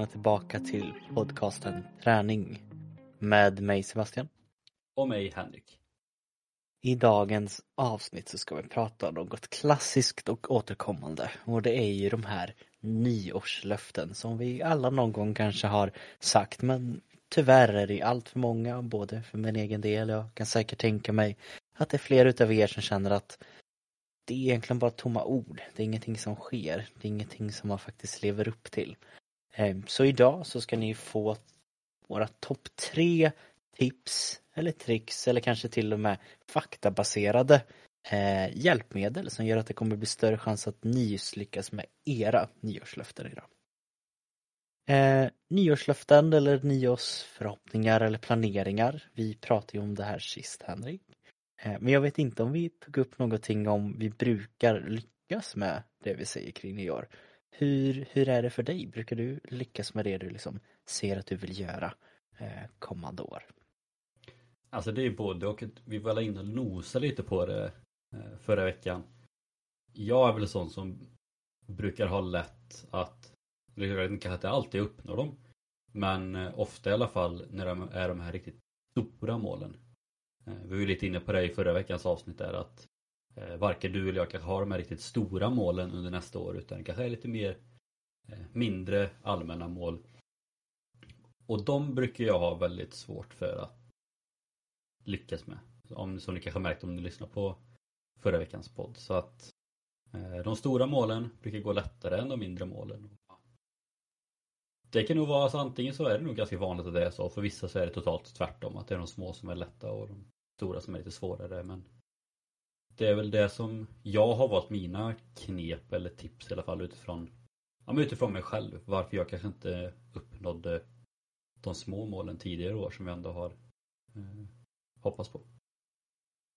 välkomna tillbaka till podcasten Träning med mig Sebastian. Och mig Henrik. I dagens avsnitt så ska vi prata om något klassiskt och återkommande och det är ju de här nyårslöften som vi alla någon gång kanske har sagt men tyvärr är det allt för många, både för min egen del, jag kan säkert tänka mig att det är fler utav er som känner att det är egentligen bara tomma ord. Det är ingenting som sker. Det är ingenting som man faktiskt lever upp till. Ehm, så idag så ska ni få våra topp tre tips eller tricks eller kanske till och med faktabaserade eh, hjälpmedel som gör att det kommer bli större chans att ni lyckas med era nyårslöften idag. Eh, nyårslöften eller nyårsförhoppningar eller planeringar. Vi pratade ju om det här sist Henrik. Eh, men jag vet inte om vi tog upp någonting om vi brukar lyckas med det vi säger kring nyår. Hur, hur är det för dig? Brukar du lyckas med det du liksom ser att du vill göra eh, kommande år? Alltså det är både och. Vi var inne och nosade lite på det eh, förra veckan. Jag är väl sån som brukar ha lätt att, eller kanske inte alltid uppnår dem, men eh, ofta i alla fall när det är de här riktigt stora målen. Eh, vi var ju lite inne på det i förra veckans avsnitt där att Eh, varken du eller jag kanske har de här riktigt stora målen under nästa år utan kanske är lite mer eh, mindre allmänna mål. Och de brukar jag ha väldigt svårt för att lyckas med. Om, som ni kanske märkt om ni lyssnar på förra veckans podd. Så att eh, de stora målen brukar gå lättare än de mindre målen. Det kan nog vara så antingen så är det nog ganska vanligt att det är så. För vissa så är det totalt tvärtom. Att det är de små som är lätta och de stora som är lite svårare. Men det är väl det som jag har valt mina knep eller tips i alla fall utifrån ja, men utifrån mig själv. Varför jag kanske inte uppnådde de små målen tidigare år som jag ändå har eh, hoppats på.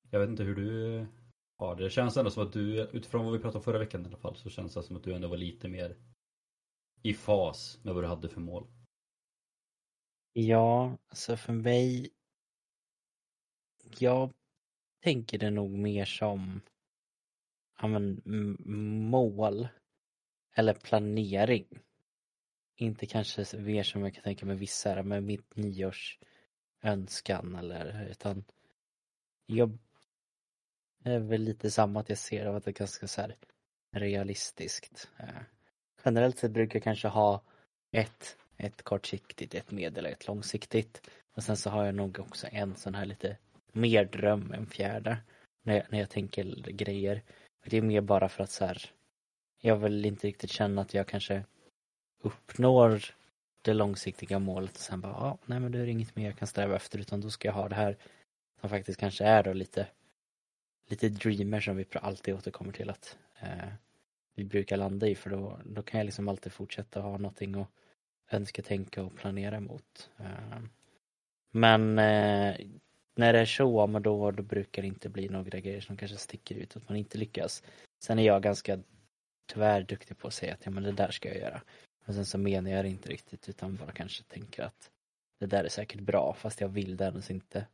Jag vet inte hur du har det. Det känns ändå som att du, utifrån vad vi pratade om förra veckan i alla fall, så känns det som att du ändå var lite mer i fas med vad du hade för mål? Ja, alltså för mig jag tänker det nog mer som ja, men, mål eller planering. Inte kanske mer som jag kan tänka mig vissa med mitt nyårsönskan eller utan jag är väl lite samma att jag ser att det är ganska så här realistiskt. Eh, generellt sett brukar jag kanske ha ett, ett kortsiktigt, ett medel och ett långsiktigt. Och sen så har jag nog också en sån här lite mer dröm än fjärde. När jag, när jag tänker grejer. Det är mer bara för att så här, jag vill inte riktigt känna att jag kanske uppnår det långsiktiga målet och sen bara, ja, nej men då är det inget mer jag kan sträva efter utan då ska jag ha det här som faktiskt kanske är då lite lite dreamer som vi alltid återkommer till att eh, vi brukar landa i för då, då kan jag liksom alltid fortsätta ha någonting att önska, tänka och planera emot. Eh, men eh, när det är så, men då, då brukar det inte bli några grejer som kanske sticker ut, att man inte lyckas. Sen är jag ganska tyvärr duktig på att säga att ja, men det där ska jag göra. Men sen så menar jag det inte riktigt utan bara kanske tänker att det där är säkert bra fast jag vill det ens inte.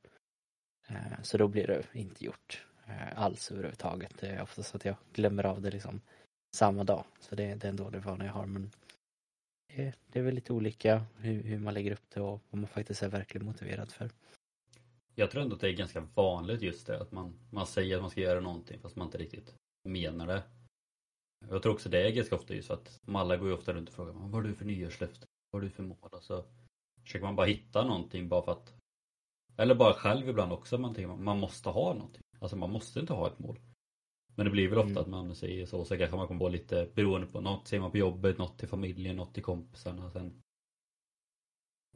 Eh, så då blir det inte gjort eh, alls överhuvudtaget. Det är oftast att jag glömmer av det liksom samma dag. Så det, det är en dålig vana jag har men det är väl lite olika hur, hur man lägger upp det och vad man faktiskt är verkligen motiverad för. Jag tror ändå att det är ganska vanligt just det att man, man säger att man ska göra någonting fast man inte riktigt menar det. Jag tror också det är ganska ofta just att alla går ju ofta runt och frågar vad har du för nyårslöfte? Vad har du för mål? Och så försöker man bara hitta någonting bara för att eller bara själv ibland också man tänker man måste ha någonting. Alltså man måste inte ha ett mål. Men det blir väl ofta mm. att man säger så, så kanske man kommer på lite beroende på något säger man på jobbet, något till familjen, något till kompisarna. Sen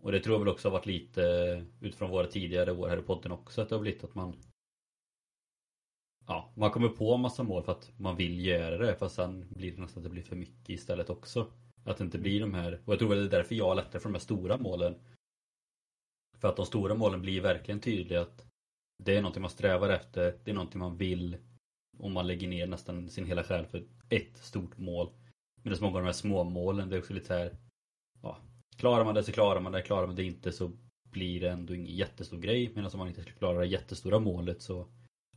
och det tror jag väl också har varit lite eh, utifrån våra tidigare år här i podden också att det har blivit att man Ja, man kommer på en massa mål för att man vill göra det fast sen blir det nästan att det blir för mycket istället också. Att det inte blir de här, och jag tror väl det är därför jag har lättare för de här stora målen. För att de stora målen blir verkligen tydliga att det är någonting man strävar efter, det är någonting man vill och man lägger ner nästan sin hela själ för ett stort mål. Medan många av de här små målen, det är också lite så här ja, Klarar man det så klarar man det, klarar man det inte så blir det ändå ingen jättestor grej. Medan om man inte klarar det jättestora målet så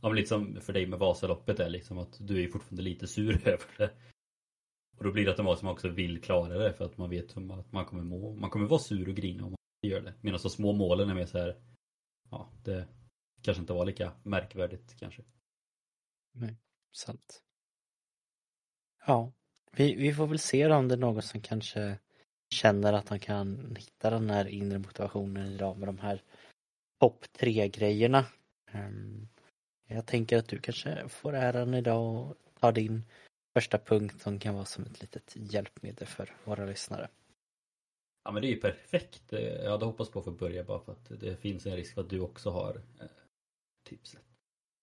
Ja men lite som för dig med Vasaloppet är liksom att du är fortfarande lite sur över det. Och då blir det automatiskt att man också vill klara det för att man vet att man kommer må. Man kommer vara sur och grina om man gör det. Medan de små målen är mer så här, ja, det kanske inte var lika märkvärdigt kanske. Nej, sant. Ja, vi, vi får väl se då om det är någon som kanske känner att han kan hitta den här inre motivationen idag med de här topp tre grejerna. Um, jag tänker att du kanske får äran idag och ta din första punkt som kan vara som ett litet hjälpmedel för våra lyssnare. Ja men det är ju perfekt. Jag hade hoppats på att få börja bara för att det finns en risk för att du också har eh, tipset.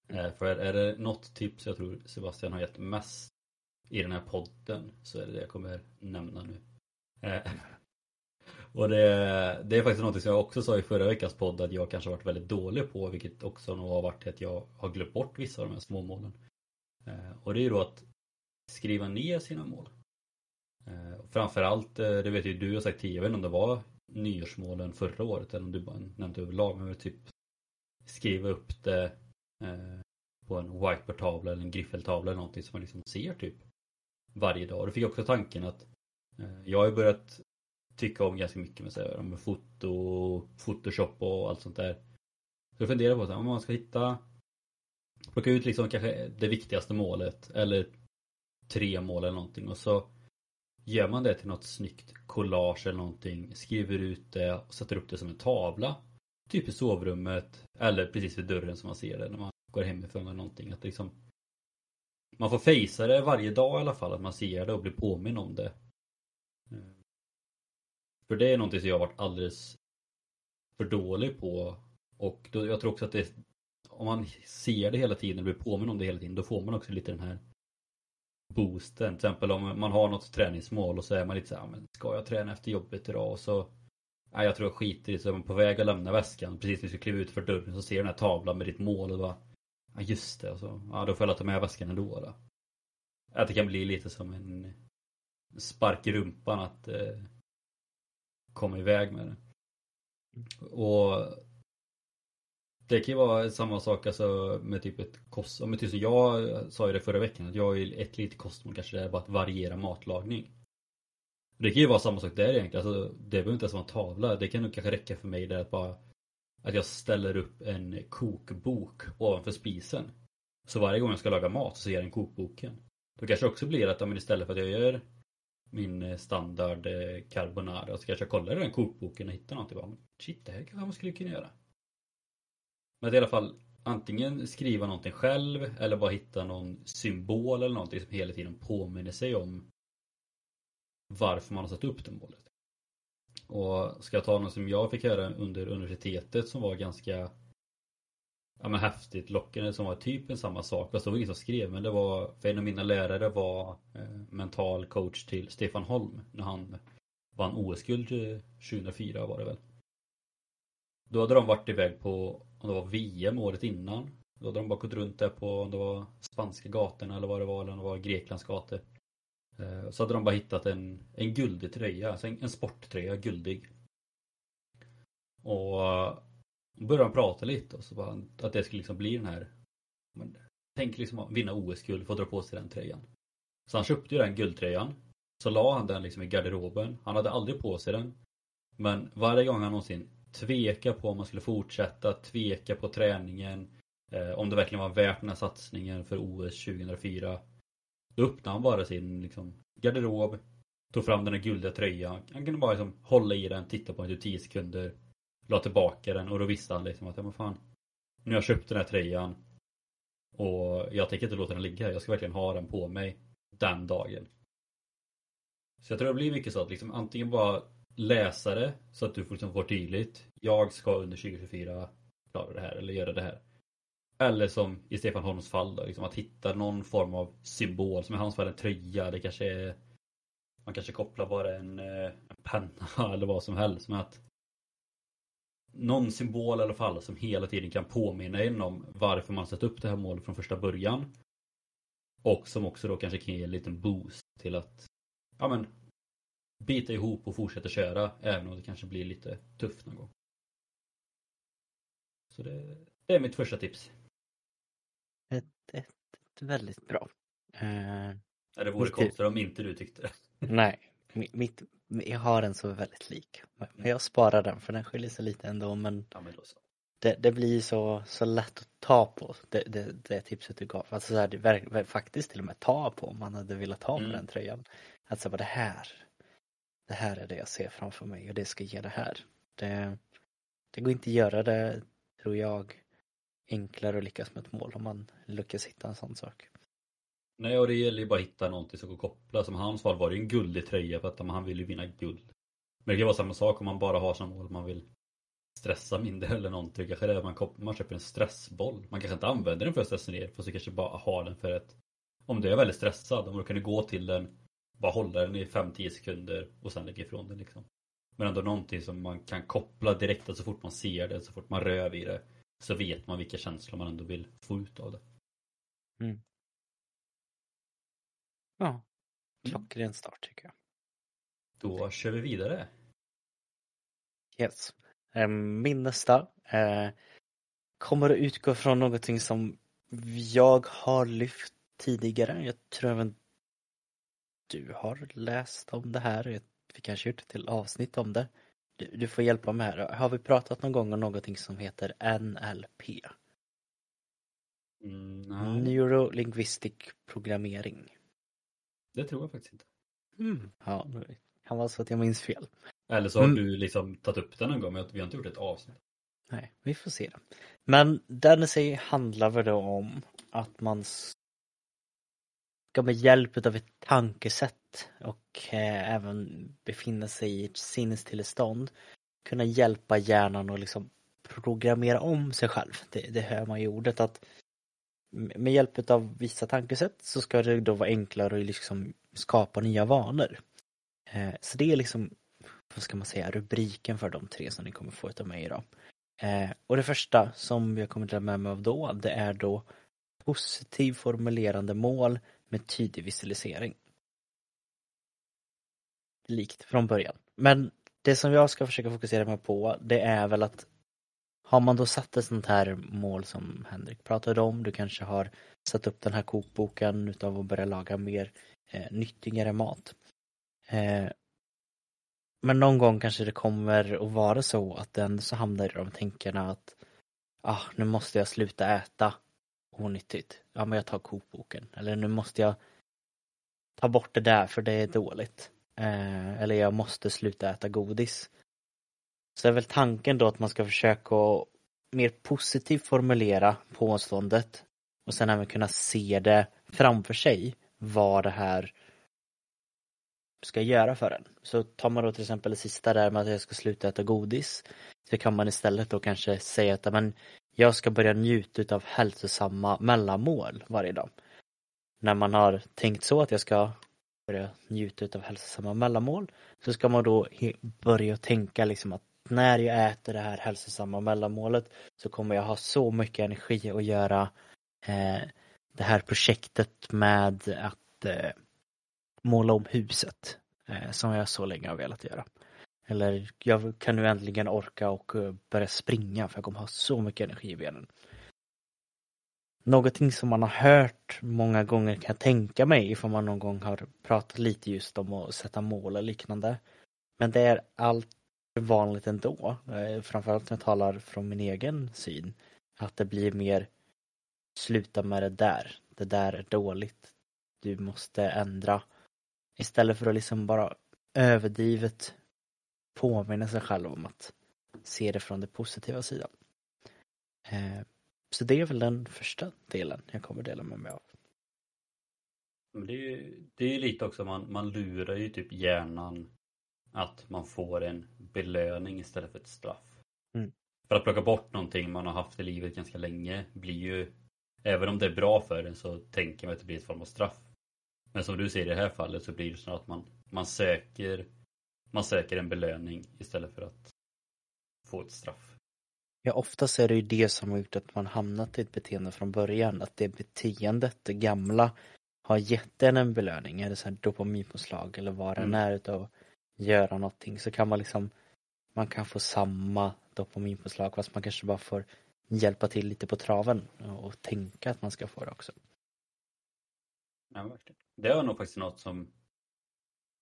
Mm. Eh, för är det något tips jag tror Sebastian har gett mest i den här podden så är det det jag kommer nämna nu. Eh, och det, det är faktiskt något som jag också sa i förra veckans podd att jag kanske varit väldigt dålig på vilket också nog har varit att jag har glömt bort vissa av de här småmålen. Eh, och det är ju då att skriva ner sina mål. Eh, framförallt, eh, det vet ju du har sagt tidigare, jag vet inte om det var nyårsmålen förra året eller om du bara nämnde överlag, men typ skriva upp det eh, på en whiteboardtavla eller en griffeltavla eller någonting som man liksom ser typ varje dag. Och då fick jag också tanken att Eh, jag har ju börjat tycka om ganska mycket med, så här, med foto, photoshop och allt sånt där. Så jag funderar på om man ska hitta plocka ut liksom kanske det viktigaste målet eller tre mål eller någonting och så gör man det till något snyggt collage eller någonting, skriver ut det och sätter upp det som en tavla. Typ i sovrummet eller precis vid dörren som man ser det när man går hemifrån eller någonting. Att liksom, man får fejsa det varje dag i alla fall, att man ser det och blir påminn om det. För det är någonting som jag har varit alldeles för dålig på. Och då, jag tror också att det om man ser det hela tiden blir påminn om det hela tiden, då får man också lite den här boosten. Till exempel om man har något träningsmål och så är man lite så här, men ska jag träna efter jobbet idag? Och så, nej jag tror jag skiter i det. Så är man på väg att lämna väskan. Precis när du ska kliva ut för dörren så ser du den här tavlan med ditt mål och bara, ja just det. Och så, ja då får jag ta med väskan ändå då. Att det kan bli lite som en spark i rumpan att eh, komma iväg med det. Och det kan ju vara samma sak alltså med typ ett kost... Men typ, jag sa ju det förra veckan att jag är ett litet kostmål kanske det är bara att variera matlagning. Det kan ju vara samma sak där egentligen. Alltså, det behöver inte ens vara en tavla. Det kan nog kanske räcka för mig där att bara att jag ställer upp en kokbok ovanför spisen. Så varje gång jag ska laga mat så ser jag den kokboken. Då kanske också blir att men istället för att jag gör min eh, standard eh, carbonara så kanske jag kollar i den kokboken och hittar någonting. Men Shit, det här kanske man skulle kunna göra. Men att i alla fall antingen skriva någonting själv eller bara hitta någon symbol eller någonting som hela tiden påminner sig om varför man har satt upp det målet. Och ska jag ta något som jag fick höra under universitetet som var ganska ja, men häftigt lockande som var typ samma sak. Fast det var ingen som skrev men det var för en av mina lärare var eh, mental coach till Stefan Holm när han vann OS-guld 2004 eh, var det väl. Då hade de varit iväg på om det var VM året innan. Då hade de bara gått runt där på om det var spanska gatorna eller vad det var, eller om det var Greklands gator. Eh, så hade de bara hittat en, en guldig tröja, alltså en, en sporttröja, guldig. Och då började de prata lite och så bara att det skulle liksom bli den här men, Tänk liksom att vinna OS-guld, få dra på sig den tröjan. Så han köpte ju den guldtröjan. Så la han den liksom i garderoben. Han hade aldrig på sig den. Men varje gång han någonsin tveka på om man skulle fortsätta, tveka på träningen. Eh, om det verkligen var värt den här satsningen för OS 2004. Då öppnade han bara sin liksom, garderob, tog fram den där guldiga tröjan. Han kunde bara liksom, hålla i den, titta på den i typ 10 sekunder. La tillbaka den och då visste han liksom att, ja men fan. Nu har jag köpt den här tröjan. Och jag tänker inte låta den ligga. Jag ska verkligen ha den på mig den dagen. Så jag tror det blir mycket så att liksom antingen bara läsa det så att du får liksom får tydligt. Jag ska under 2024 klara det här eller göra det här. Eller som i Stefan Holms fall då, liksom att hitta någon form av symbol. Som i hans fall en tröja. Det kanske är Man kanske kopplar bara en, eh, en penna eller vad som helst. Men att någon symbol i alla fall som hela tiden kan påminna en om varför man satt upp det här målet från första början. Och som också då kanske kan ge en liten boost till att ja men bita ihop och fortsätta köra även om det kanske blir lite tufft någon gång. Så det, det är mitt första tips. Ett, ett, ett väldigt bra. Eh, det vore konstigt om inte du tyckte det. Nej, mitt, jag har en som är väldigt lik. Men jag sparar den för den skiljer sig lite ändå men Ja, men det, det blir så, så lätt att ta på det, det, det tipset du gav. Alltså så här, det faktiskt till och med ta på om man hade velat ta på Mm. den tröjan. Att säga bara det här, det här är det jag ser framför mig och det ska ge det här. Det, det går inte att göra det, tror jag, enklare att lyckas med ett mål om man lyckas hitta en sån sak. Nej, och det gäller ju bara att hitta någonting som går att koppla. Som i hans fall var det ju en guldig tröja för att han ville ju vinna guld. Men det kan vara samma sak om man bara har som mål att man vill stressa mindre eller någonting. Kanske det är att man, kopplar, man köper en stressboll. Man kanske inte använder den för att stressa ner. Fast du kanske bara har den för att om du är väldigt stressad, då kan du gå till den, bara hålla den i 5-10 sekunder och sen lägga ifrån den liksom. Men ändå någonting som man kan koppla direkt, att så fort man ser det, så fort man rör vid det, så vet man vilka känslor man ändå vill få ut av det. Mm. Ja, klockren start tycker jag. Då kör vi vidare. Yes. Eh, Min nästa eh, kommer att utgå från någonting som jag har lyft tidigare. Jag tror även du har läst om det här. Vi kanske gjort ett till avsnitt om det. Du, du får hjälpa mig här. Har vi pratat någon gång om någonting som heter NLP? Mm, Neurolinguistic programmering. Det tror jag faktiskt inte. Mm. Ja, det kan vara så att jag minns fel. Eller så har Mm. du liksom tagit upp den någon gång men vi har inte gjort ett avsnitt. Nej, vi får se. Men den i sig handlar väl då om att man ska med hjälp av ett tankesätt och eh, även befinna sig i ett sinnestillstånd kunna hjälpa hjärnan att liksom programmera om sig själv. Det, det hör man i ordet att med hjälp av vissa tankesätt så ska det då vara enklare att liksom skapa nya vanor. Eh, så det är liksom, vad ska man säga, rubriken för de tre som ni kommer få utav mig idag. Eh, och det första som jag kommer dela med mig av då, det är då positiv formulerande mål med tydlig visualisering. Likt från början. Men det som jag ska försöka fokusera mig på, det är väl att har man då satt ett sånt här mål som Henrik pratade om, du kanske har satt upp den här kokboken utav att börja laga mer eh, nyttigare mat. Eh, men någon gång kanske det kommer att vara så att den så hamnar i de tänkerna att ah, nu måste jag sluta äta onyttigt. Ja, men jag tar kokboken. Eller nu måste jag ta bort det där för det är dåligt. Eh, eller jag måste sluta äta godis. Så är väl tanken då att man ska försöka att mer positivt formulera påståendet och sen även kunna se det framför sig vad det här ska göra för en. Så tar man då till exempel det sista där med att jag ska sluta äta godis så kan man istället då kanske säga att men, jag ska börja njuta av hälsosamma mellanmål varje dag. När man har tänkt så att jag ska börja njuta av hälsosamma mellanmål så ska man då börja tänka liksom att när jag äter det här hälsosamma mellanmålet så kommer jag ha så mycket energi att göra eh, det här projektet med att eh, måla om huset eh, som jag så länge har velat göra. Eller jag kan nu äntligen orka och eh, börja springa för jag kommer ha så mycket energi i benen. Någonting som man har hört många gånger kan jag tänka mig ifall man någon gång har pratat lite just om att sätta mål och liknande. Men det är allt vanligt ändå. Eh, framförallt när jag talar från min egen syn. Att det blir mer sluta med det där. Det där är dåligt. Du måste ändra. Istället för att liksom bara överdrivet påminna sig själv om att se det från den positiva sidan. Eh, så det är väl den första delen jag kommer dela med mig av. Men det är ju det är lite också, man, man lurar ju typ hjärnan att man får en belöning istället för ett straff. Mm. För att plocka bort någonting man har haft i livet ganska länge blir ju, även om det är bra för en så tänker man att det blir ett form av straff. Men som du säger i det här fallet så blir det så att man, man söker man söker en belöning istället för att få ett straff. Ja, oftast är det ju det som har gjort att man hamnat i ett beteende från början. Att det beteendet, det gamla, har gett en en belöning. Är det så här dopaminpåslag eller vad Mm. är utav göra någonting så kan man liksom man kan få samma dopaminpåslag fast man kanske bara får hjälpa till lite på traven och tänka att man ska få det också. Ja, verkligen. Det var nog faktiskt något som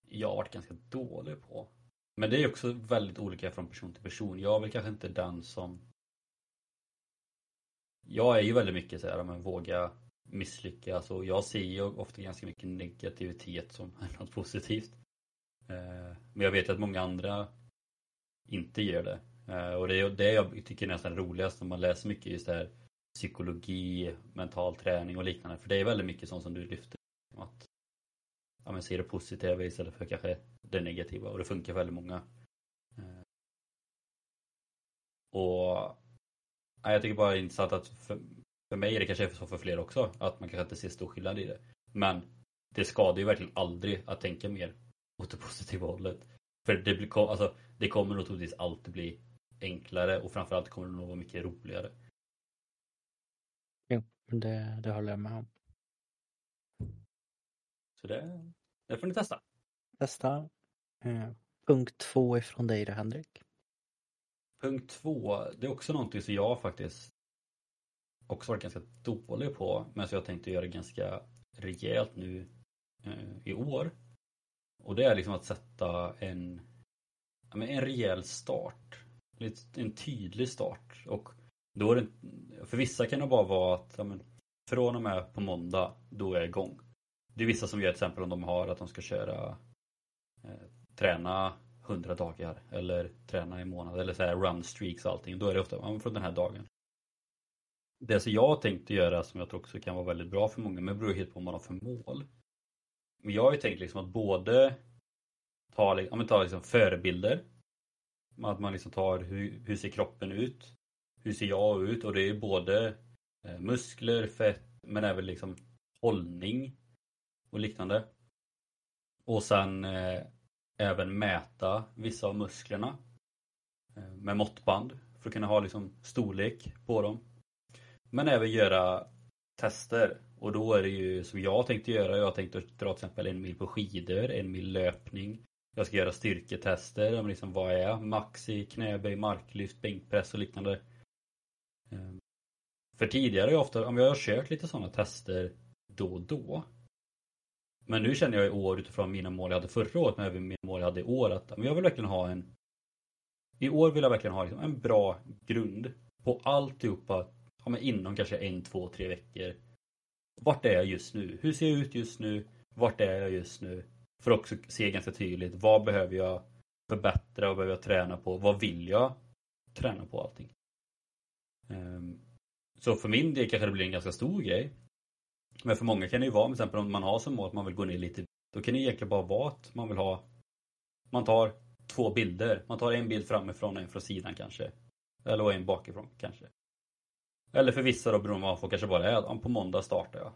jag har varit ganska dålig på. Men det är också väldigt olika från person till person. Jag är väl kanske inte den som... Jag är ju väldigt mycket så här, men våga misslyckas och jag ser ju ofta ganska mycket negativitet som något positivt. Eh, men jag vet att många andra inte gör det. Eh, och det är det jag tycker är nästan roligast när man läser mycket just det här psykologi, mental träning och liknande. För det är väldigt mycket sånt som du lyfter. Att ja, men se det positiva istället för kanske det negativa och det funkar för väldigt många. Eh, och ja, jag tycker bara det är intressant att för, för mig är det kanske så för fler också att man kanske inte ser stor skillnad i det. Men det skadar ju verkligen aldrig att tänka mer åt det positiva hållet. För det, blir, alltså, det kommer nog troligtvis alltid bli enklare och framförallt kommer det nog vara mycket roligare. Jo, det, det håller jag med om. Så det, det får ni testa. Testa. Eh, punkt två ifrån dig då, Henrik. Punkt två, det är också någonting som jag faktiskt också varit ganska dålig på men som jag tänkte göra ganska rejält nu eh, i år. Och det är liksom att sätta en, en rejäl start. En tydlig start. Och då är det, för vissa kan det bara vara att ja, men, från och med på måndag, då är jag igång. Det är vissa som gör till exempel om de har att de ska köra eh, träna 100 dagar eller träna i månad eller så här run streaks och allting. Då är det ofta ja, från den här dagen. Det som jag tänkte göra som jag tror också kan vara väldigt bra för många men beror helt på vad man har för mål. Jag har ju tänkt liksom att både ta, ja, men ta liksom förebilder. Att man liksom tar hur, hur ser kroppen ut? Hur ser jag ut? Och det är både eh, muskler, fett men även liksom hållning och liknande. Och sen eh, även mäta vissa av musklerna eh, med måttband för att kunna ha liksom storlek på dem. Men även göra tester och då är det ju som jag tänkte göra. Jag tänkte dra till exempel en mil på skidor, en mil löpning. Jag ska göra styrketester, liksom vad är max i knäböj, marklyft, bänkpress och liknande. Ehm, för tidigare har jag ofta, om jag har kört lite sådana tester då och då. Men nu känner jag i år utifrån mina mål jag hade förra året, men även mina mål jag hade i år att jag vill verkligen ha en I år vill jag verkligen ha liksom en bra grund på alltihopa ja, men inom kanske en, två, tre veckor. Vart är jag just nu? Hur ser jag ut just nu? Vart är jag just nu? För att också se ganska tydligt vad behöver jag förbättra? Vad behöver jag träna på? Vad vill jag träna på allting? Ehm, så för min del kanske det blir en ganska stor grej. Men för många kan det ju vara, till exempel om man har som mål att man vill gå ner lite. Då kan det egentligen bara vara att man vill ha Man tar två bilder. Man tar en bild framifrån och en från sidan kanske. Eller en bakifrån kanske. Eller för vissa då beroende på vad man får kanske bara är på måndag startar jag.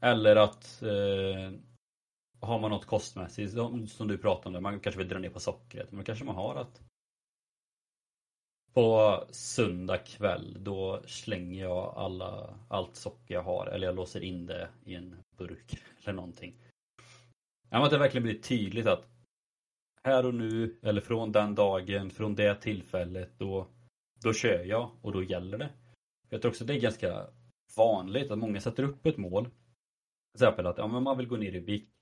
Eller att eh, har man något kostmässigt som du pratade om, man kanske vill dra ner på sockret. Men då kanske man har att på söndag kväll då slänger jag alla, allt socker jag har eller jag låser in det i en burk eller någonting. Ja, att det verkligen blir tydligt att här och nu eller från den dagen, från det tillfället då, då kör jag och då gäller det. Jag tror också det är ganska vanligt att många sätter upp ett mål. Till exempel att ja, men man vill gå ner i vikt,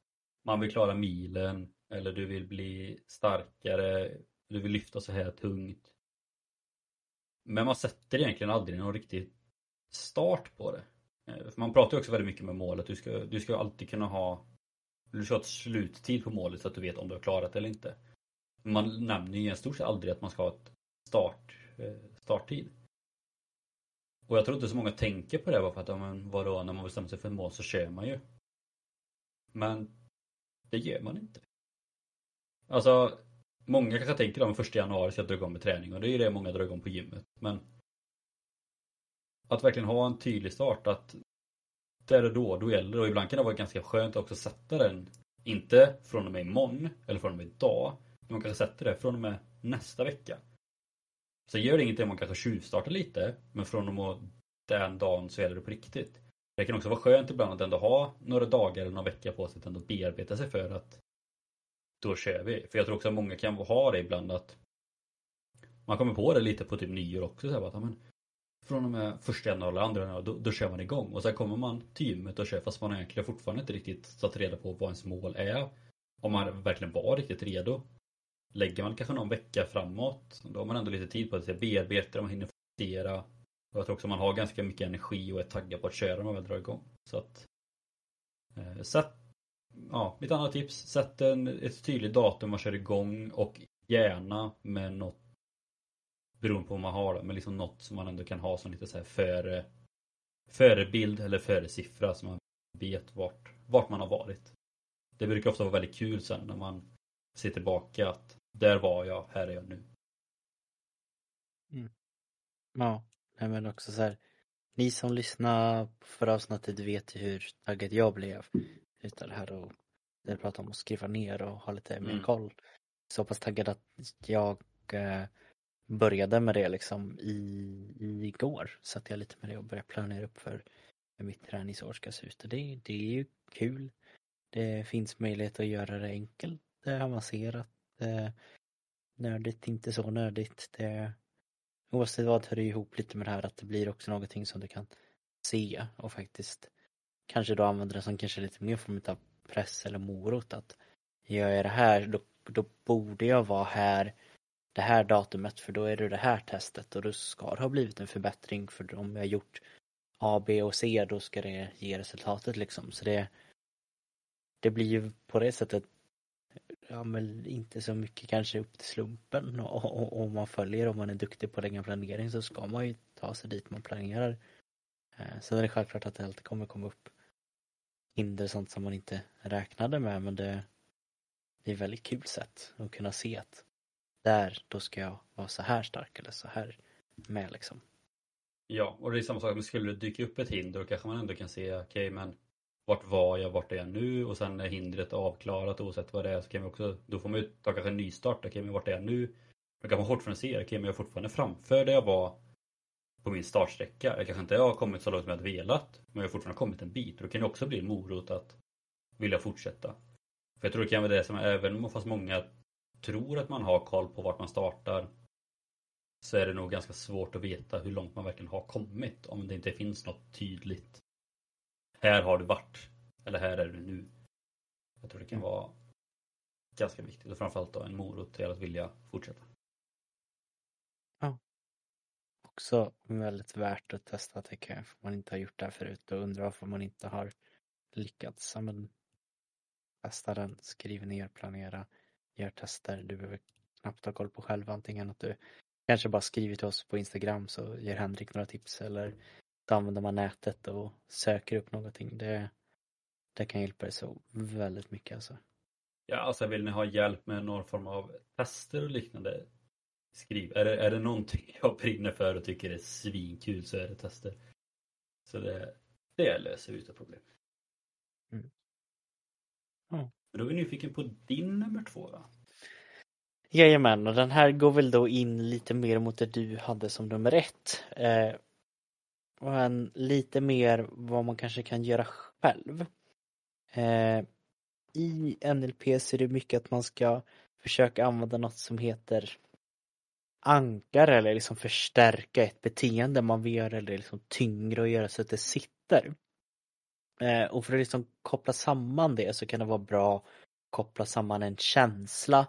man vill klara milen eller du vill bli starkare, du vill lyfta så här tungt. Men man sätter egentligen aldrig någon riktig start på det. Eh, för man pratar ju också väldigt mycket med målet. Du ska, du ska alltid kunna ha du ska ha ett sluttid på målet så att du vet om du har klarat det eller inte. Man nämner ju i stort sett aldrig att man ska ha ett start, Eh, starttid. Och jag tror inte så många tänker på det bara för att, ja, men vadå, när man bestämmer sig för ett mål så kör man ju. Men det gör man inte. Alltså, Många kanske tänker att första januari ska jag dra igång med träning och det är ju det många drar igång på gymmet. Men att verkligen ha en tydlig start att det är då, då gäller det. Och ibland kan det vara ganska skönt att också sätta den. Inte från och med imorgon eller från och med idag. Men man kanske sätter det från och med nästa vecka. Sen gör det ingenting om man kanske tjuvstartar lite. Men från och med den dagen så gäller det på riktigt. Det kan också vara skönt ibland att ändå ha några dagar eller några veckor på sig att ändå bearbeta sig för att då kör vi. För jag tror också att många kan ha det ibland att man kommer på det lite på typ nyår också. Så här, att, men, från och med första januari eller andra januari, då, då kör man igång. Och sen kommer man till gymmet och kör fast man egentligen fortfarande inte riktigt satt reda på vad ens mål är. Om man verkligen var riktigt redo. Lägger man kanske någon vecka framåt, då har man ändå lite tid på att bearbeta, man hinner fokusera. Och jag tror också man har ganska mycket energi och är taggad på att köra när man väl drar igång. Så att eh, sätt, ja, mitt andra tips, sätt en, ett tydligt datum man kör igång och gärna med något beroende på vad man har det, men liksom något som man ändå kan ha som lite så här före förebild eller före siffra så man vet vart, vart man har varit. Det brukar ofta vara väldigt kul sen när man ser tillbaka att där var jag, här är jag nu. Mm. Ja, men också så här. Ni som lyssnar på förra avsnittet vet ju hur taggad jag blev utav det här och det pratar om att skriva ner och ha lite mer Mm. koll. Så pass taggad att jag eh, började med det liksom i, i igår. Satt jag lite med det och började planera upp för hur mitt träningsår ska se ut. Och det, det är ju kul. Det finns möjlighet att göra det enkelt, det avancerat, eh, nördigt, inte så nördigt. Det, oavsett vad hör det ihop lite med det här att det blir också någonting som du kan se och faktiskt kanske då använda det som kanske lite mer form av press eller morot att gör jag det här då, då borde jag vara här det här datumet för då är det det här testet och då ska det ha blivit en förbättring för om jag gjort A, B och C då ska det ge resultatet liksom så det det blir ju på det sättet ja men inte så mycket kanske upp till slumpen och, om man följer om man är duktig på att lägga planering så ska man ju ta sig dit man planerar. Eh, Sen är det självklart att det alltid kommer komma upp hinder och sånt som man inte räknade med men det, det är ett väldigt kul sätt att kunna se att där, då ska jag vara så här stark eller så här med liksom. Ja, och det är samma sak, men skulle det dyka upp ett hinder då kanske man ändå kan se, okej men vart var jag, vart är jag nu och sen när hindret är avklarat oavsett vad det är så kan vi också, då får man ju ta kanske en nystart, okej men vart är jag nu? Då kan man fortfarande se, okej men jag är fortfarande framför där jag var på min startsträcka. Jag kanske inte har kommit så långt som jag hade velat, men jag har fortfarande kommit en bit. Och då kan det också bli en morot att vilja fortsätta. För jag tror det kan vara det som, även om fast många tror att man har koll på vart man startar, så är det nog ganska svårt att veta hur långt man verkligen har kommit om det inte finns något tydligt. Här har du varit, eller här är du nu. Jag tror det kan vara ganska viktigt och framförallt då en morot till att vilja fortsätta. Också väldigt värt att testa tycker jag, för man inte har gjort det här förut och undrar varför man inte har lyckats. Ja, men testa den, skriv ner, planera, gör tester. Du behöver knappt ha koll på själv, antingen att du kanske bara skriver till oss på Instagram så ger Henrik några tips eller så använder man nätet och söker upp någonting. Det, det kan hjälpa dig så väldigt mycket alltså. Ja, alltså vill ni ha hjälp med någon form av tester och liknande Skriv. Är det, är det någonting jag brinner för och tycker är svinkul så är det tester. Så det, det löser vi utan problem. Mm. Ja. Men då är vi nyfiken på din nummer två va? Jajamän, och den här går väl då in lite mer mot det du hade som nummer ett. Eh, och en lite mer vad man kanske kan göra själv. Eh, I NLP så är det mycket att man ska försöka använda något som heter ankare eller liksom förstärka ett beteende man vill göra eller liksom tyngre och göra så att det sitter. Eh, och för att liksom koppla samman det så kan det vara bra att koppla samman en känsla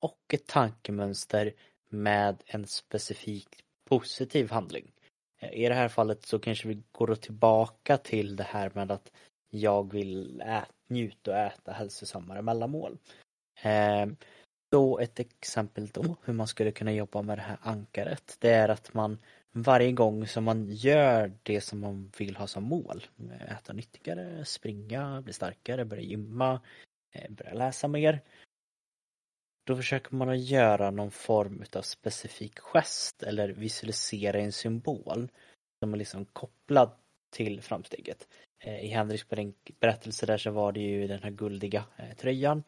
och ett tankemönster med en specifik positiv handling. I det här fallet så kanske vi går tillbaka till det här med att jag vill ät, njuta och äta hälsosammare mellanmål. Eh, då ett exempel då hur man skulle kunna jobba med det här ankaret det är att man varje gång som man gör det som man vill ha som mål, eh, äta nyttigare, springa, bli starkare, börja gymma, eh, börja läsa mer. Då försöker man att göra någon form av specifik gest eller visualisera en symbol som är liksom kopplad till framsteget. Eh, I Henriks berättelse där så var det ju den här guldiga eh, tröjan.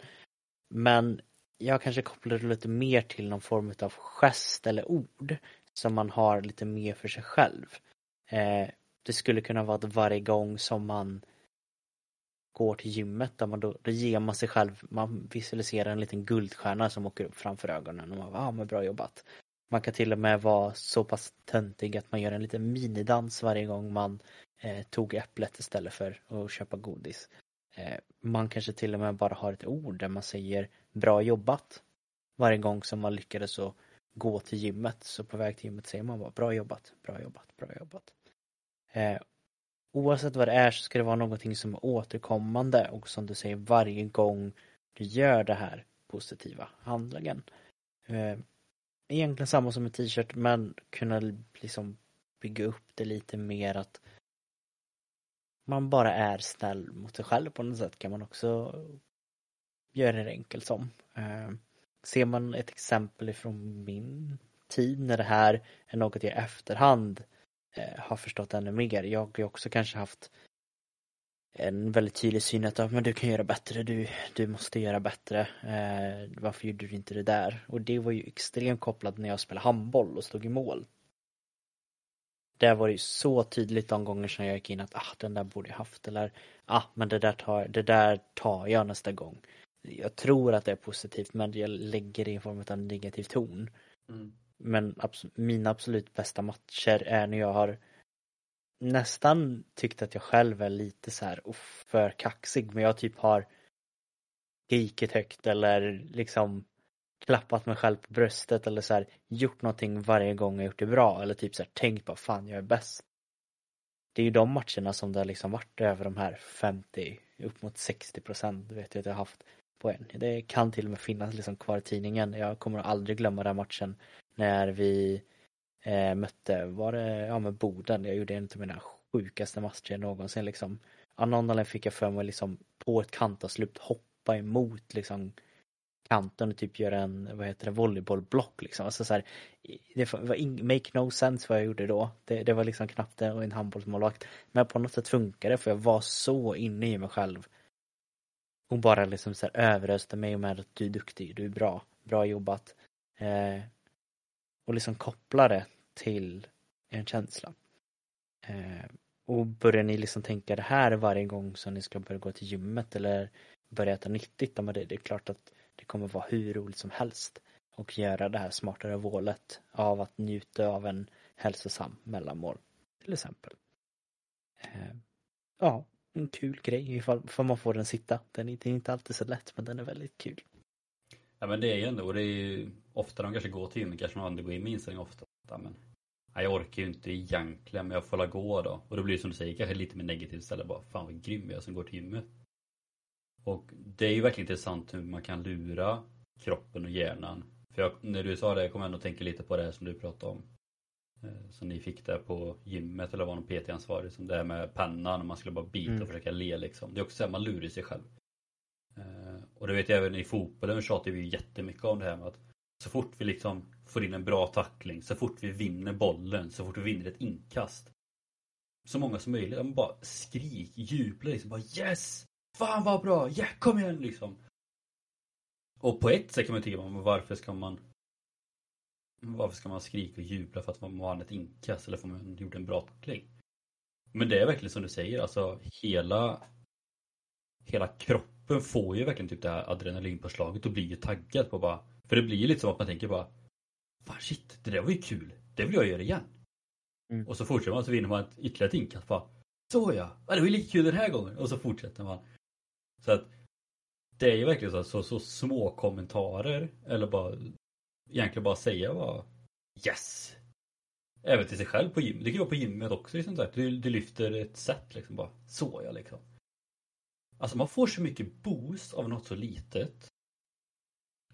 Men jag kanske kopplar det lite mer till någon form av gest eller ord som man har lite mer för sig själv. Eh, det skulle kunna vara att varje gång som man går till gymmet, där man då, då ger man sig själv, man visualiserar en liten guldstjärna som åker upp framför ögonen och man bara, ah, men bra jobbat. Man kan till och med vara så pass töntig att man gör en liten minidans varje gång man eh, tog äpplet istället för att köpa godis. Eh, man kanske till och med bara har ett ord där man säger bra jobbat varje gång som man lyckades att gå till gymmet. Så på väg till gymmet säger man bara bra jobbat, bra jobbat, bra jobbat. Eh, oavsett vad det är så ska det vara någonting som är återkommande och som du säger varje gång du gör det här positiva handlingen. Eh, egentligen samma som en t-shirt men kunna liksom bygga upp det lite mer att man bara är snäll mot sig själv på något sätt kan man också göra det enkelt som. Eh, ser man ett exempel ifrån min tid när det här är något jag i efterhand eh, Eh, har förstått ännu mer. Jag har ju också kanske haft en väldigt tydlig syn att men du kan göra bättre, du, du måste göra bättre. Eh, varför gjorde du inte det där? Och det var ju extremt kopplat när jag spelade handboll och stod i mål. Där var det ju så tydligt de gånger som jag gick in att ah, den där borde jag haft eller ah, men det där tar, det där tar jag nästa gång. Jag tror att det är positivt men jag lägger det i form av en negativ ton. Mm. Men abs mina absolut bästa matcher är när jag har nästan tyckt att jag själv är lite så här uff, för kaxig men jag typ har skrikit högt eller liksom klappat mig själv på bröstet eller så här gjort någonting varje gång jag gjort det bra eller typ så här tänkt på fan jag är bäst. Det är ju de matcherna som det har liksom varit över de här 50 upp mot 60 procent vet jag att jag har haft på en. Det kan till och med finnas liksom kvar i tidningen. Jag kommer aldrig glömma den matchen när vi eh, mötte, var det, ja men Boden, jag gjorde en av mina sjukaste matcher någonsin liksom. Av någon anledning fick jag för mig liksom på ett kantavslut hoppa emot liksom kanten och typ göra en, vad heter det, volleybollblock liksom. Alltså så här, det var in, make no sense vad jag gjorde då. Det, det var liksom knappt det, och en handbollsmålvakt. Men på något sätt funkade det för jag var så inne i mig själv. Hon bara liksom så här överöste mig med att du är duktig, du är bra, bra jobbat. Eh, och liksom koppla det till en känsla. Eh, och börjar ni liksom tänka det här varje gång som ni ska börja gå till gymmet eller börja äta nyttigt, det, det är klart att det kommer vara hur roligt som helst och göra det här smartare vålet av att njuta av en hälsosam mellanmål till exempel. Eh, ja, en kul grej ifall, ifall man får den sitta. Den är, inte alltid så lätt men den är väldigt kul. Ja men det är ju ändå, och det är ju ofta de kanske går till gymmet, kanske man går in med inställning ofta. Ja, men, ja, jag orkar ju inte egentligen men jag får la gå då. Och då blir det som du säger kanske lite mer negativt istället. Bara fan vad grym jag är som går till gymmet. Och det är ju verkligen intressant hur man kan lura kroppen och hjärnan. För jag, när du sa det, jag kom ändå tänka lite på det som du pratade om. Eh, som ni fick där på gymmet eller var någon PT-ansvarig. Som det här med pennan och man skulle bara bita mm. och försöka le liksom. Det är också så här, man lurar sig själv. Eh, och det vet jag även i fotbollen tjatar vi jättemycket om det här med att så fort vi liksom får in en bra tackling, så fort vi vinner bollen, så fort vi vinner ett inkast. Så många som möjligt, man bara skrik, jublar liksom, bara yes! Fan vad bra! Ja, kom igen liksom! Och på ett sätt kan man tycka, men varför ska man varför ska man skrika och jubla för att man vann ett inkast eller för att man gjorde en bra tackling? Men det är verkligen som du säger, alltså hela hela kroppen får ju verkligen typ det här adrenalinpåslaget och blir ju taggad på bara För det blir ju lite som att man tänker bara Fan shit, det där var ju kul, det vill jag göra igen. Mm. Och så fortsätter man så vinner man ett ytterligare ett inkast bara Så ja, det var ju lika kul den här gången och så fortsätter man. Så att det är ju verkligen så, så, så små kommentarer eller bara egentligen bara säga bara Yes! Även till sig själv på gymmet. Det kan ju vara på gymmet också. Liksom. Du, du lyfter ett set liksom bara. Så ja liksom. Alltså man får så mycket boost av något så litet.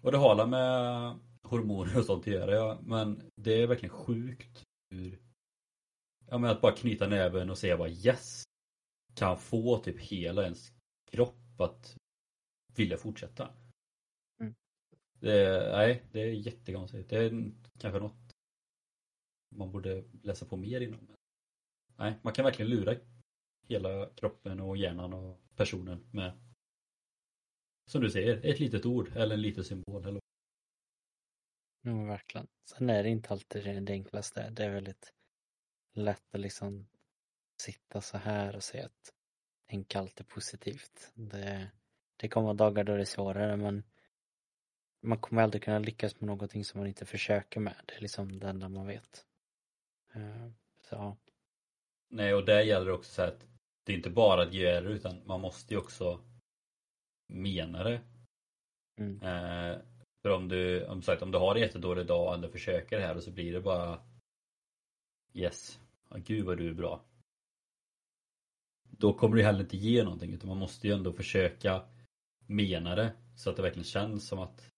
Och det har med hormoner och sånt att göra ja. Men det är verkligen sjukt hur Ja men att bara knyta näven och säga bara yes Kan få typ hela ens kropp att vilja fortsätta. Mm. Det, nej, det är jättekonstigt. Det är kanske något man borde läsa på mer inom. Nej, man kan verkligen lura hela kroppen och hjärnan och personen med som du säger, ett litet ord eller en liten symbol. Eller... Ja, verkligen. Sen är det inte alltid det enklaste. Det är väldigt lätt att liksom sitta så här och säga att tänka alltid positivt. Det, det kommer dagar då det är svårare men man kommer aldrig kunna lyckas med någonting som man inte försöker med. Det är liksom det enda man vet. Eh, så. Nej, och där gäller det också så att det är inte bara att göra det utan man måste ju också mena det. Mm. Eh, för om du, om sagt, om du har en jättedålig dag och ändå försöker det här och så blir det bara Yes, oh, gud vad du är bra. Då kommer det heller inte ge någonting utan man måste ju ändå försöka mena det så att det verkligen känns som att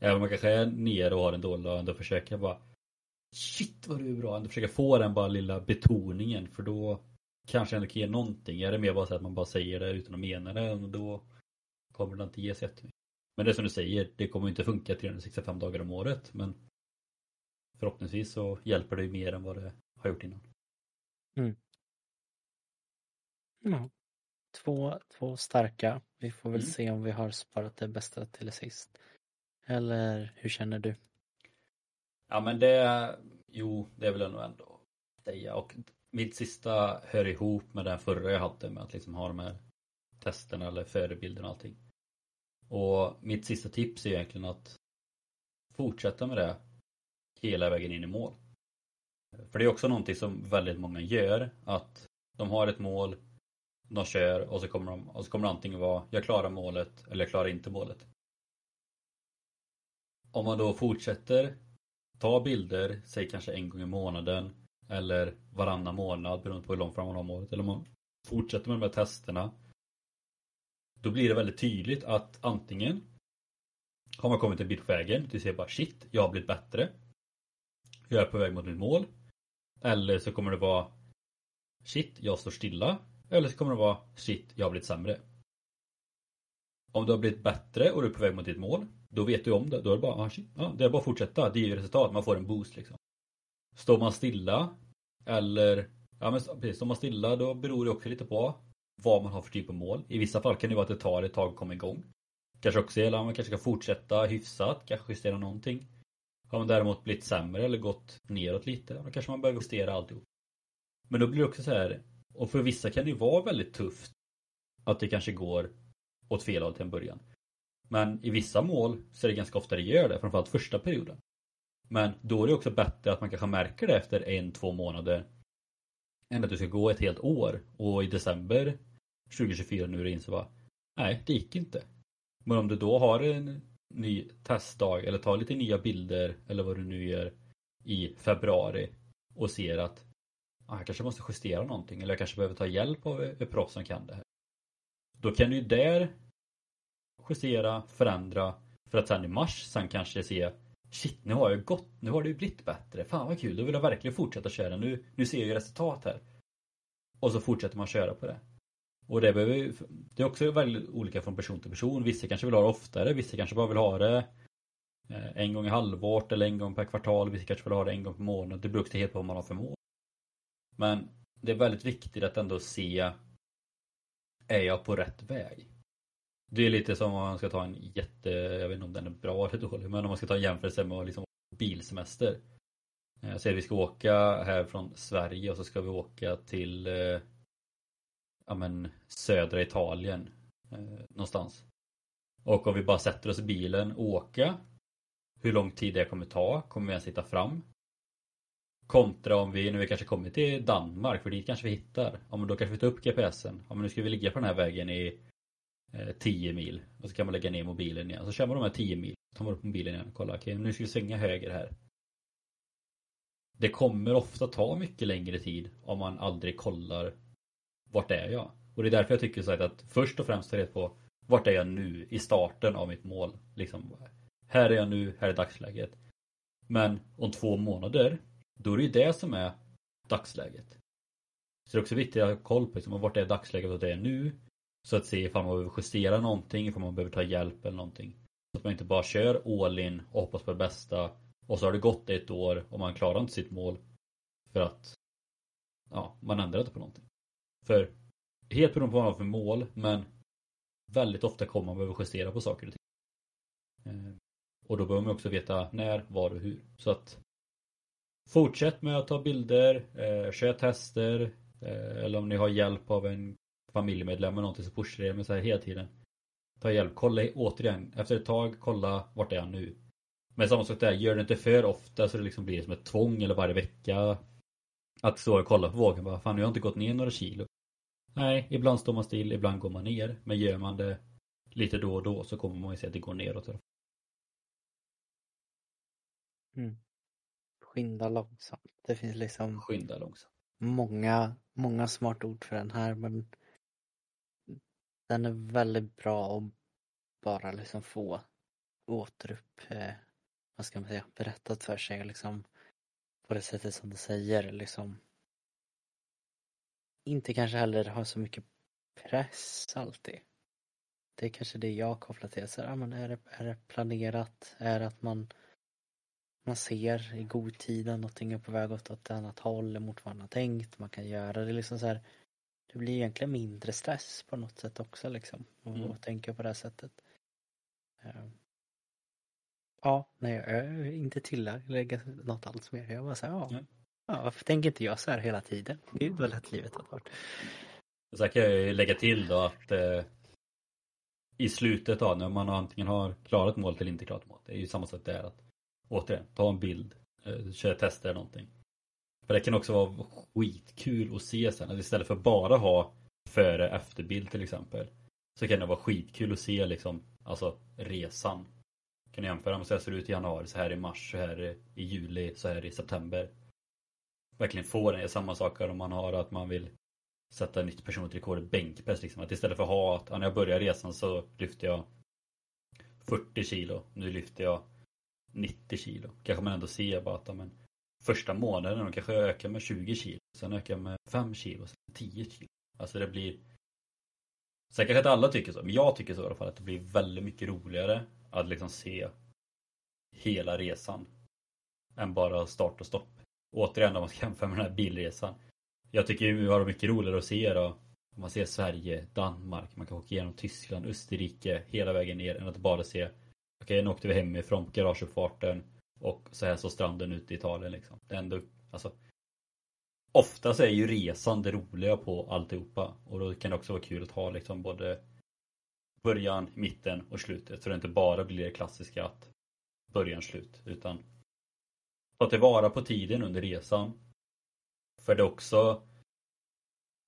Även om man kanske är nere och har en dålig dag ändå försöka bara Shit vad du är bra, ändå försöka få den bara lilla betoningen för då Kanske ändå kan ge någonting. Är det mer bara så att man bara säger det utan att mena det då Kommer det inte ge så jättemycket. Men det som du säger, det kommer inte funka 365 dagar om året men Förhoppningsvis så hjälper det ju mer än vad det har gjort innan. Mm. Ja. Två, två starka. Vi får väl Mm. se om vi har sparat det bästa till sist. Eller hur känner du? Ja men det, jo det vill jag nog ändå säga och mitt sista hör ihop med den förra jag hade med att liksom ha de här testerna eller förebilderna och allting. Och mitt sista tips är egentligen att fortsätta med det hela vägen in i mål. För det är också någonting som väldigt många gör att de har ett mål, de kör och så kommer de och så kommer det antingen vara jag klarar målet eller jag klarar inte målet. Om man då fortsätter ta bilder, säg kanske en gång i månaden eller varannan månad beroende på hur långt fram man har målet. Eller om man fortsätter med de här testerna. Då blir det väldigt tydligt att antingen har man kommit en bit på vägen, du ser bara shit, jag har blivit bättre. Jag är på väg mot mitt mål. Eller så kommer det vara shit, jag står stilla. Eller så kommer det vara shit, jag har blivit sämre. Om du har blivit bättre och du är på väg mot ditt mål, då vet du om det. Då är det bara, ah, shit, ja, det är bara att fortsätta. Det ger ju resultat, man får en boost liksom. Står man stilla eller, ja men precis, står man stilla då beror det också lite på vad man har för typ av mål. I vissa fall kan det vara att det tar ett tag att komma igång. Kanske också gäller att man kanske ska fortsätta hyfsat, kanske justera någonting. Har man däremot blivit sämre eller gått neråt lite, då kanske man behöver justera alltihop. Men då blir det också så här, och för vissa kan det ju vara väldigt tufft att det kanske går åt fel håll till en början. Men i vissa mål så är det ganska ofta det gör det, framförallt första perioden. Men då är det också bättre att man kanske märker det efter en, två månader än att du ska gå ett helt år och i december 2024 nu är det in så bara Nej, det gick inte. Men om du då har en ny testdag eller tar lite nya bilder eller vad du nu gör i februari och ser att ah, jag kanske måste justera någonting eller jag kanske behöver ta hjälp av ett proffs som kan det här. Då kan du ju där justera, förändra för att sen i mars sen kanske se Shit, nu har jag gått, nu har det ju blivit bättre. Fan vad kul, då vill jag verkligen fortsätta köra. Nu, nu ser jag ju resultat här. Och så fortsätter man köra på det. Och det, behöver, ju- det är också väldigt olika från person till person. Vissa kanske vill ha det oftare, vissa kanske bara vill ha det eh, en gång i halvåret eller en gång per kvartal. Vissa kanske vill ha det en gång per månad. Det beror också helt på vad man har för mål. Men det är väldigt viktigt att ändå se Är jag på rätt väg? Det är lite som om man ska ta en jätte, jag vet inte om den är bra eller dålig, men om man ska ta en jämförelse med liksom bilsemester. Eh, säg att vi ska åka här från Sverige och så ska vi åka till eh, ja, men, södra Italien eh, någonstans. Och om vi bara sätter oss i bilen och åka hur lång tid det kommer ta, kommer vi ens hitta fram? Kontra om vi, nu vi kanske kommer till Danmark, för dit kanske vi hittar. Ja men då kanske vi tar upp GPSen. Ja men nu ska vi ligga på den här vägen i Eh, 10 mil. Och så kan man lägga ner mobilen igen. Så kör man de här 10 mil. Tar man upp mobilen igen och kollar, okej nu ska vi svänga höger här. Det kommer ofta ta mycket längre tid om man aldrig kollar vart är jag? Och det är därför jag tycker så att först och främst ta reda på vart är jag nu i starten av mitt mål. Liksom, här är jag nu, här är dagsläget. Men om två månader, då är det ju det som är dagsläget. Så det är också viktigt att ha koll på liksom, vart är dagsläget och det är nu. Så att se ifall man behöver justera någonting, ifall man behöver ta hjälp eller någonting. Så att man inte bara kör all in och hoppas på det bästa. Och så har det gått ett år och man klarar inte sitt mål. För att ja, man ändrar inte på någonting. För helt beroende på vad man har för mål, men väldigt ofta kommer man behöva justera på saker och ting. Eh, och då behöver man också veta när, var och hur. Så att fortsätt med att ta bilder, eh, kör tester eh, eller om ni har hjälp av en familjemedlem eller någonting så pushar det med så här hela tiden. ta hjälp. Kolla återigen, efter ett tag, kolla vart är jag nu? Men samma sak där, gör det inte för ofta så det liksom blir som ett tvång eller varje vecka. Att stå och kolla på vågen bara, fan jag har inte gått ner några kilo. Nej, ibland står man still, ibland går man ner. Men gör man det lite då och då så kommer man ju se att det går neråt. Mm. Skynda långsamt. Det finns liksom Skynda långsamt. många, många smarta ord för den här men den är väldigt bra att bara liksom få återupp, eh, vad ska man säga, berättat för sig liksom på det sättet som du säger liksom. Inte kanske heller ha så mycket press alltid. Det är kanske det jag kopplar till. Så, ja, men är, det, är det planerat? Är det att man man ser i god tid att någonting är på väg åt ett annat håll mot vad man har tänkt. Man kan göra det liksom så här. Det blir egentligen mindre stress på något sätt också liksom. Och, Mm. tänka på det här sättet. Eh, Ja, nej jag är inte tillägga något alls mer. Jag bara säger ja. Ja, varför tänker inte jag så här hela tiden? Gud vad lätt livet har varit. Så kan jag ju lägga till då att eh, i slutet då när man antingen har klarat målet eller inte klarat målet. Det är ju samma sak där. Att, återigen, ta en bild, eh, kör tester eller någonting. För det kan också vara skitkul att se sen. Att istället för bara ha före efterbild till exempel. Så kan det vara skitkul att se liksom, alltså resan. Kan du jämföra med så här ser det ut i januari, så här i mars, så här i juli, så här i september. Verkligen få den. Samma sak om man har att man vill sätta nytt personligt rekord i bänkpress. Liksom. Att istället för att ha att ja, när jag börjar resan så lyfter jag 40 kilo. Nu lyfter jag 90 kilo. Kanske man ändå ser bara att ja, men, första månaden då kanske jag ökar med 20 kilo. Sen ökar jag med 5 kilo. Sen 10 kilo. Alltså det blir Sen kanske inte alla tycker så, men jag tycker så i alla fall att det blir väldigt mycket roligare att liksom se hela resan än bara start och stopp. Återigen om man ska jämföra med den här bilresan. Jag tycker ju vi har mycket roligare att se då om man ser Sverige, Danmark, man kan åka igenom Tyskland, Österrike hela vägen ner än att bara se Okej, nu åkte vi hemifrån på garageuppfarten och så här så stranden ute i Italien liksom. Det är ändå, alltså Oftast är ju resan det roliga på alltihopa och då kan det också vara kul att ha liksom både början, mitten och slutet så det inte bara blir det klassiska att början, slut utan ta tillvara på tiden under resan. För det är också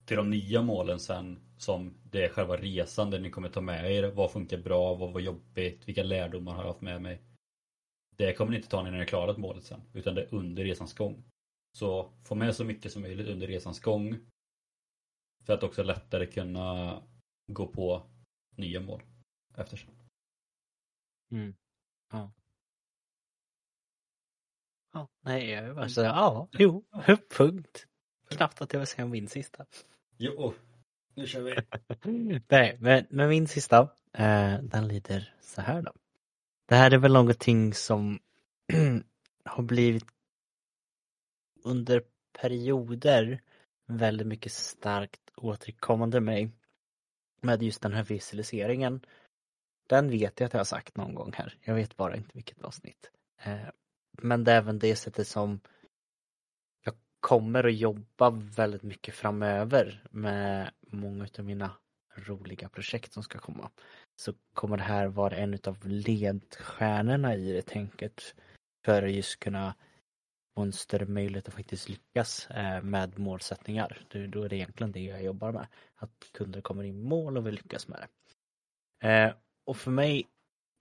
till de nya målen sen som det är själva resan där ni kommer ta med er. Vad funkar bra? Vad var jobbigt? Vilka lärdomar har jag haft med mig? Det kommer ni inte ta när ni har klarat målet sen utan det är under resans gång. Så få med så mycket som möjligt under resans gång. För att också lättare kunna gå på nya mål efter sen. Mm. Ja. Ja, nej, jag är bara så ja, jo, punkt. Knappt att jag vill säga min sista. Jo, nu kör vi. Nej, men, men min sista, eh, den lyder så här då. Det här är väl någonting som har blivit under perioder väldigt mycket starkt återkommande mig med just den här visualiseringen. Den vet jag att jag har sagt någon gång här. Jag vet bara inte vilket avsnitt. Eh, men det är även det sättet som jag kommer att jobba väldigt mycket framöver med många av mina roliga projekt som ska komma. Så kommer det här vara en av ledstjärnorna i det tänket för att just kunna få en större möjlighet att faktiskt lyckas eh, med målsättningar. Då- Då är det egentligen det jag jobbar med. Att kunder kommer i mål och vill lyckas med det. Eh, och för mig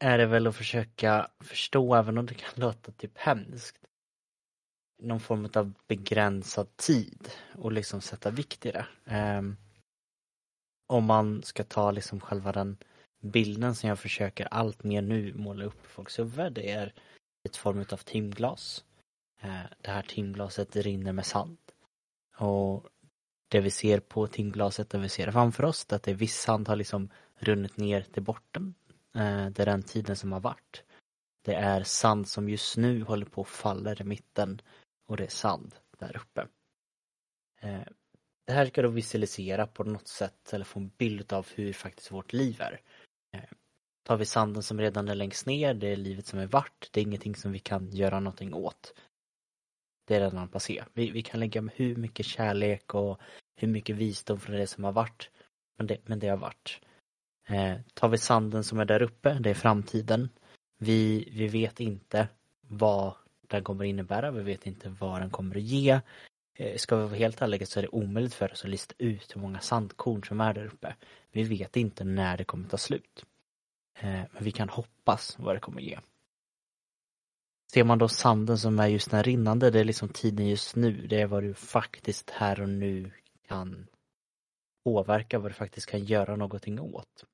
är det väl att försöka förstå, även om det kan låta typ hemskt, någon form av begränsad tid och liksom sätta vikt i det. Ehm, om man ska ta liksom själva den bilden som jag försöker allt mer nu måla upp i folks huvud, det är ett form av timglas. Eh, det här timglaset rinner med sand. Och det vi ser på timglaset, det vi ser framför oss, det är att det viss sand har liksom runnit ner till botten. Eh, det är den tiden som har varit. Det är sand som just nu håller på att falla i mitten och det är sand där uppe. Eh, det här ska då visualisera på något sätt eller få en bild av hur faktiskt vårt liv är. Tar vi sanden som redan är längst ner, det är livet som är vart, det är ingenting som vi kan göra någonting åt. Det är redan passé. Vi, vi kan lägga hur mycket kärlek och hur mycket visdom från det som har varit. Men det, men det har varit. Eh, tar vi sanden som är där uppe, det är framtiden. Vi, vi vet inte vad den kommer innebära, vi vet inte vad den kommer att ge. Eh, ska vi vara helt ärliga så är det omöjligt för oss att lista ut hur många sandkorn som är där uppe. Vi vet inte när det kommer ta slut. Eh, men vi kan hoppas vad det kommer ge. Ser man då sanden som är just den rinnande, det är liksom tiden just nu. Det är vad du faktiskt här och nu kan påverka, vad du faktiskt kan göra någonting åt.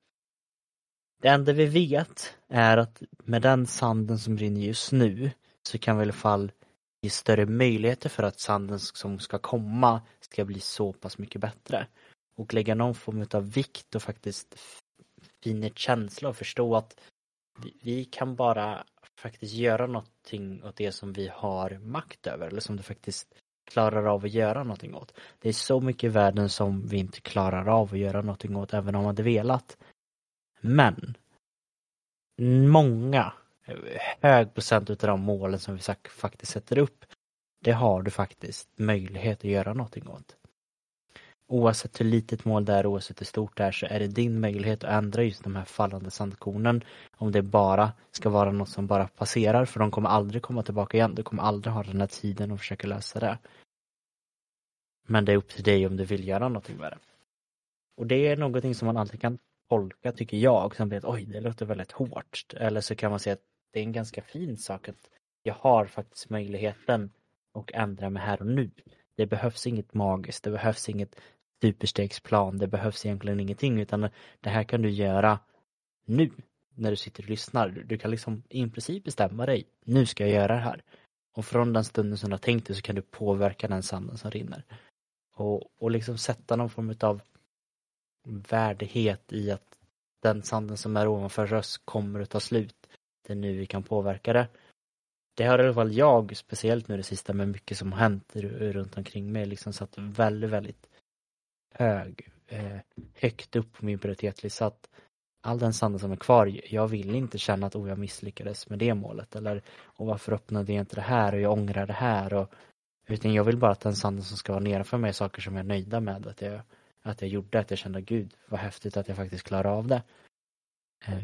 Det enda vi vet är att med den sanden som rinner just nu så kan vi i alla fall ge större möjligheter för att sanden som ska komma ska bli så pass mycket bättre. Och lägga någon form av vikt och faktiskt fin känsla och förstå att vi kan bara faktiskt göra någonting åt det som vi har makt över eller som du faktiskt klarar av att göra någonting åt. Det är så mycket i världen som vi inte klarar av att göra någonting åt även om man hade velat. Men många, hög procent av de målen som vi faktiskt sätter upp, det har du faktiskt möjlighet att göra någonting åt. Oavsett hur litet mål det är, oavsett hur stort det är, så är det din möjlighet att ändra just de här fallande sandkornen. Om det bara ska vara något som bara passerar, för de kommer aldrig komma tillbaka igen. Du kommer aldrig ha den här tiden att försöka lösa det. Men det är upp till dig om du vill göra någonting med det. Och det är någonting som man alltid kan tolka, tycker jag, som blir att oj, det låter väldigt hårt. Eller så kan man säga att det är en ganska fin sak att jag har faktiskt möjligheten att ändra mig här och nu. Det behövs inget magiskt, det behövs inget superstegsplan, det behövs egentligen ingenting utan det här kan du göra nu när du sitter och lyssnar. Du kan liksom i princip bestämma dig, nu ska jag göra det här. Och från den stunden som du har tänkt dig så kan du påverka den sanden som rinner. Och, och liksom sätta någon form av värdighet i att den sanden som är ovanför oss kommer att ta slut. Det är nu vi kan påverka det. Det har i alla fall jag, speciellt nu det sista med mycket som har hänt runt omkring mig, liksom satt väldigt, väldigt hög, eh, högt upp på min prioritetslista. Att all den sanden som är kvar, jag vill inte känna att oh, jag misslyckades med det målet eller och varför öppnade jag inte det här och jag ångrar det här och utan jag vill bara att den sanden som ska vara nedanför mig är saker som jag är nöjda med att jag, att jag gjorde, att jag kände gud vad häftigt att jag faktiskt klarade av det. Eh,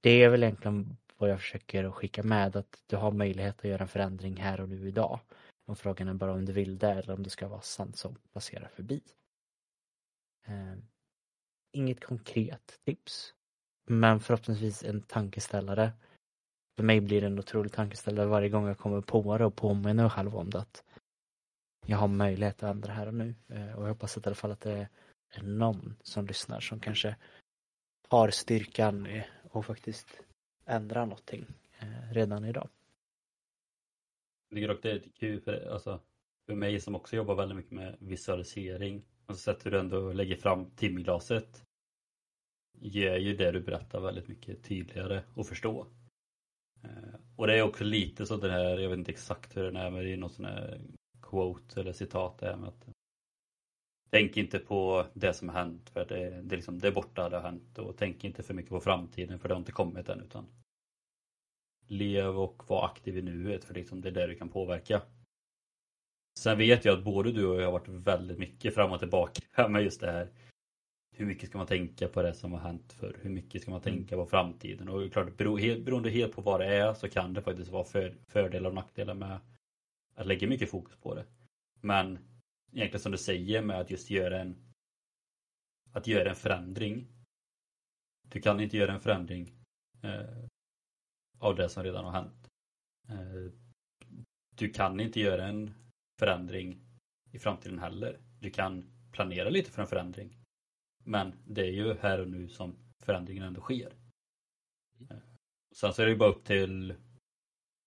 det är väl egentligen vad jag försöker att skicka med att du har möjlighet att göra en förändring här och nu idag. Och frågan är bara om du vill det eller om det ska vara sand som passerar förbi. Eh, inget konkret tips. Men förhoppningsvis en tankeställare. För mig blir det en otrolig tankeställare varje gång jag kommer på det och påminner mig själv om det. Att jag har möjlighet att ändra här och nu. Eh, och jag hoppas att i alla fall att det är någon som lyssnar som kanske har styrkan och faktiskt ändra någonting eh, redan idag. Jag tycker dock det är kul för, alltså, för mig som också jobbar väldigt mycket med visualisering. Alltså sättet du ändå lägger fram timglaset ger ju det du berättar väldigt mycket tydligare att förstå. Eh, och det är också lite så det här, jag vet inte exakt hur den är, men det är något sån här quote eller citat där med att Tänk inte på det som har hänt för det, det, liksom, det är borta, det har hänt och tänk inte för mycket på framtiden för det har inte kommit än utan lev och var aktiv i nuet för liksom det är där du kan påverka. Sen vet jag att både du och jag har varit väldigt mycket fram och tillbaka med just det här. Hur mycket ska man tänka på det som har hänt för Hur mycket ska man mm. tänka på framtiden? Och klart, beroende helt på vad det är så kan det faktiskt vara för, fördelar och nackdelar med att lägga mycket fokus på det. Men egentligen som du säger med att just göra en att göra en förändring. Du kan inte göra en förändring eh, av det som redan har hänt. Eh, du kan inte göra en förändring i framtiden heller. Du kan planera lite för en förändring. Men det är ju här och nu som förändringen ändå sker. Eh, sen så är det ju bara upp till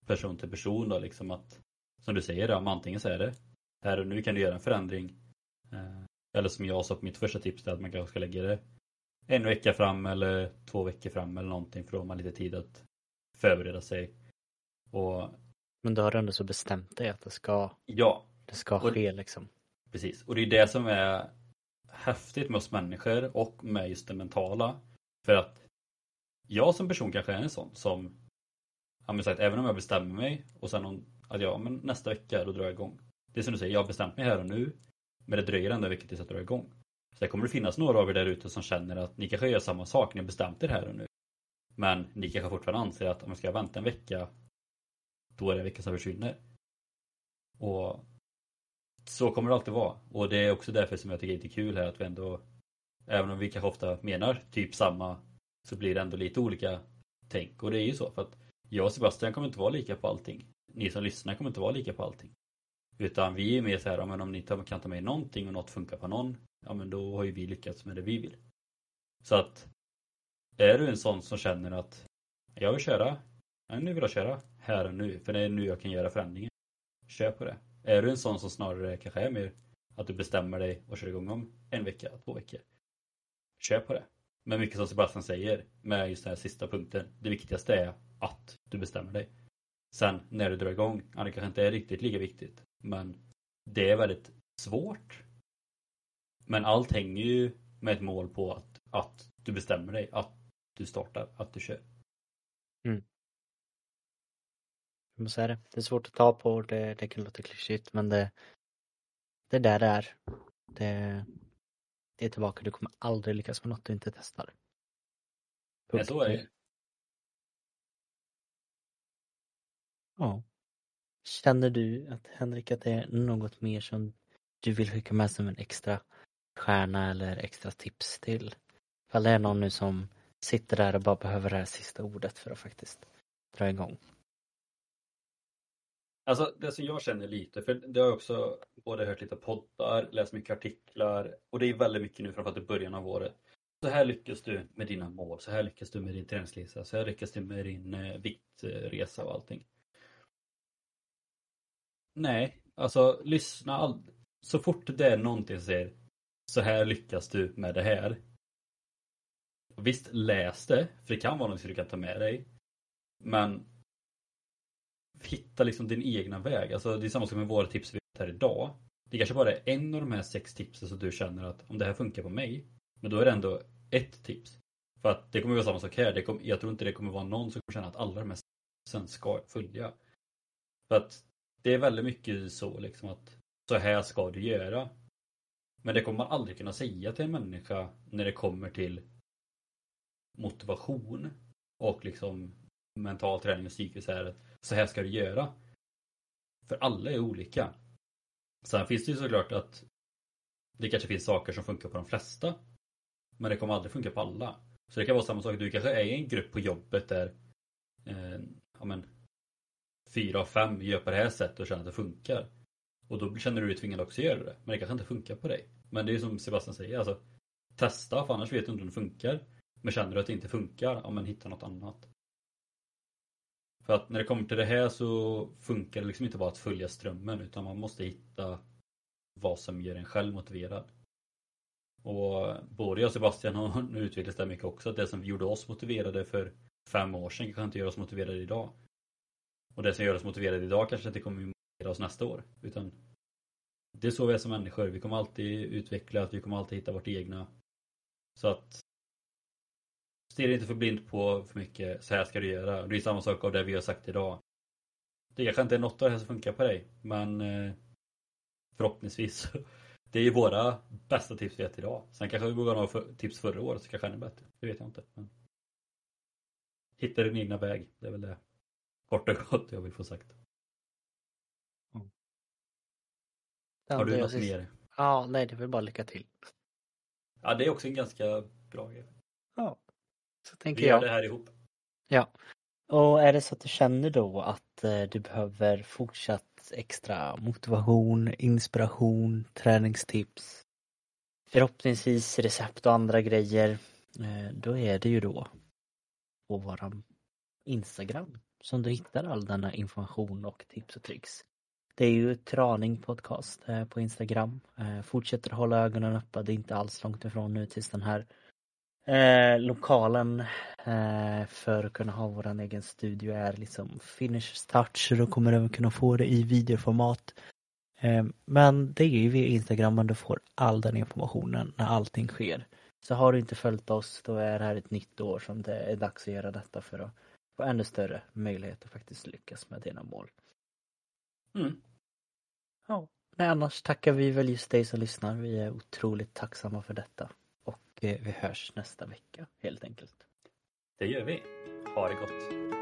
person till person då liksom att som du säger, om antingen så är det här och nu kan du göra en förändring. Eh, eller som jag sa på mitt första tips, att man kanske ska lägga det en vecka fram eller två veckor fram eller någonting för då har man lite tid att förbereda sig. Och... Men då har du ändå så bestämt dig att det ska, ja. det ska ske och, liksom. Precis, och det är det som är häftigt med oss människor och med just det mentala. För att jag som person kanske är en sån som ja, men sagt, även om jag bestämmer mig och sen om, att ja, men nästa vecka då drar jag igång. Det är som du säger, jag har bestämt mig här och nu. Men det dröjer ändå en vecka tills jag drar igång. Sen kommer det finnas några av er där ute som känner att ni kanske gör samma sak, ni har bestämt er här och nu. Men ni kanske fortfarande anser att om jag ska vänta en vecka, då är det en vecka som försvinner. Och så kommer det alltid vara. Och det är också därför som jag tycker det är kul här att vi ändå, även om vi kanske ofta menar typ samma, så blir det ändå lite olika tänk. Och det är ju så för att jag och Sebastian kommer inte vara lika på allting. Ni som lyssnar kommer inte vara lika på allting. Utan vi är mer så här, men om ni kan ta med någonting och något funkar på någon, ja men då har ju vi lyckats med det vi vill. Så att är du en sån som känner att jag vill köra, ja, nu vill jag köra här och nu, för det är nu jag kan göra förändringen. Kör på det. Är du en sån som snarare kanske är mer att du bestämmer dig och kör igång om en vecka, två veckor. Kör på det. Men mycket som Sebastian säger med just den här sista punkten. Det viktigaste är att du bestämmer dig. Sen när du drar igång, ja, det kanske inte är riktigt lika viktigt. Men det är väldigt svårt. Men allt hänger ju med ett mål på att, att du bestämmer dig, att du startar, att du kör. Mm. Men så är det. Det är svårt att ta på, det, det kan låta klyschigt men det, det är där det är. Det, det är tillbaka, du kommer aldrig lyckas med något du inte testar. Ja, så är det. Ja. Känner du att Henrik att det är något mer som du vill skicka med som en extra stjärna eller extra tips till? Ifall det är någon nu som sitter där och bara behöver det här sista ordet för att faktiskt dra igång. Alltså det som jag känner lite, för det har jag också både hört lite poddar, läst mycket artiklar och det är väldigt mycket nu framförallt i början av året. Så här lyckas du med dina mål, så här lyckas du med din träningslista, så här lyckas du med din eh, viktresa och allting. Nej, alltså lyssna all... Så fort det är någonting som säger så här lyckas du med det här. Visst, läs det, för det kan vara något du kan ta med dig. Men hitta liksom din egna väg. Alltså det är samma sak med våra tips vi har här idag. Det kanske bara är en av de här sex tipsen som du känner att om det här funkar på mig. Men då är det ändå ett tips. För att det kommer vara samma sak här. Det kommer, jag tror inte det kommer vara någon som kommer känna att alla de här tipsen ska följa. För att det är väldigt mycket så liksom att så här ska du göra. Men det kommer man aldrig kunna säga till en människa när det kommer till motivation och liksom mental träning och psykiskt här. Så här ska du göra. För alla är olika. Sen finns det ju såklart att det kanske finns saker som funkar på de flesta. Men det kommer aldrig funka på alla. Så det kan vara samma sak. Du kanske är i en grupp på jobbet där eh, ja, men, fyra av fem gör på det här sättet och känner att det funkar. Och då känner du dig tvingad också att göra det. Men det kanske inte funkar på dig. Men det är som Sebastian säger. Alltså, testa för annars vet du inte om det funkar. Men känner du att det inte funkar, ja men hitta något annat. För att när det kommer till det här så funkar det liksom inte bara att följa strömmen utan man måste hitta vad som gör en själv motiverad. Och både jag och Sebastian har nu utvecklats där mycket också. Att det som gjorde oss motiverade för fem år sedan kanske inte gör oss motiverade idag. Och det som gör oss motiverade idag kanske inte kommer motivera oss nästa år. Utan det är så vi är som människor. Vi kommer alltid utvecklas, vi kommer alltid hitta vårt egna. Så att Stirra inte för blind på för mycket, så här ska du göra. Det är samma sak av det vi har sagt idag. Det kanske inte är något av det här som funkar på dig, men eh, förhoppningsvis. Det är ju våra bästa tips vi har idag. Sen kanske vi borde ha tips förra året så kanske ännu bättre. Det vet jag inte. Men... Hitta din egna väg, det är väl det kort och gott jag vill få sagt. Mm. Har du något mer? Ja, nej det är väl bara lycka till. Ja, det är också en ganska bra grej. Ja. Så tänker Vi gör jag. det här ihop. Ja. Och är det så att du känner då att eh, du behöver fortsatt extra motivation, inspiration, träningstips, förhoppningsvis recept och andra grejer, eh, då är det ju då på våran Instagram som du hittar all denna information och tips och tricks. Det är ju Traning Podcast eh, på Instagram. Fortsätter hålla ögonen öppna, det är inte alls långt ifrån nu tills den här Eh, lokalen eh, för att kunna ha våran egen studio är liksom finish touch då kommer du kunna få det i videoformat. Eh, men det är ju via Instagram man du får all den informationen när allting sker. Så har du inte följt oss då är det här ett nytt år som det är dags att göra detta för att få ännu större möjlighet att faktiskt lyckas med dina mål. Mm. Ja, Nej, annars tackar vi väl just dig som lyssnar. Vi är otroligt tacksamma för detta vi, vi hörs nästa vecka helt enkelt. Det gör vi. Ha det gott.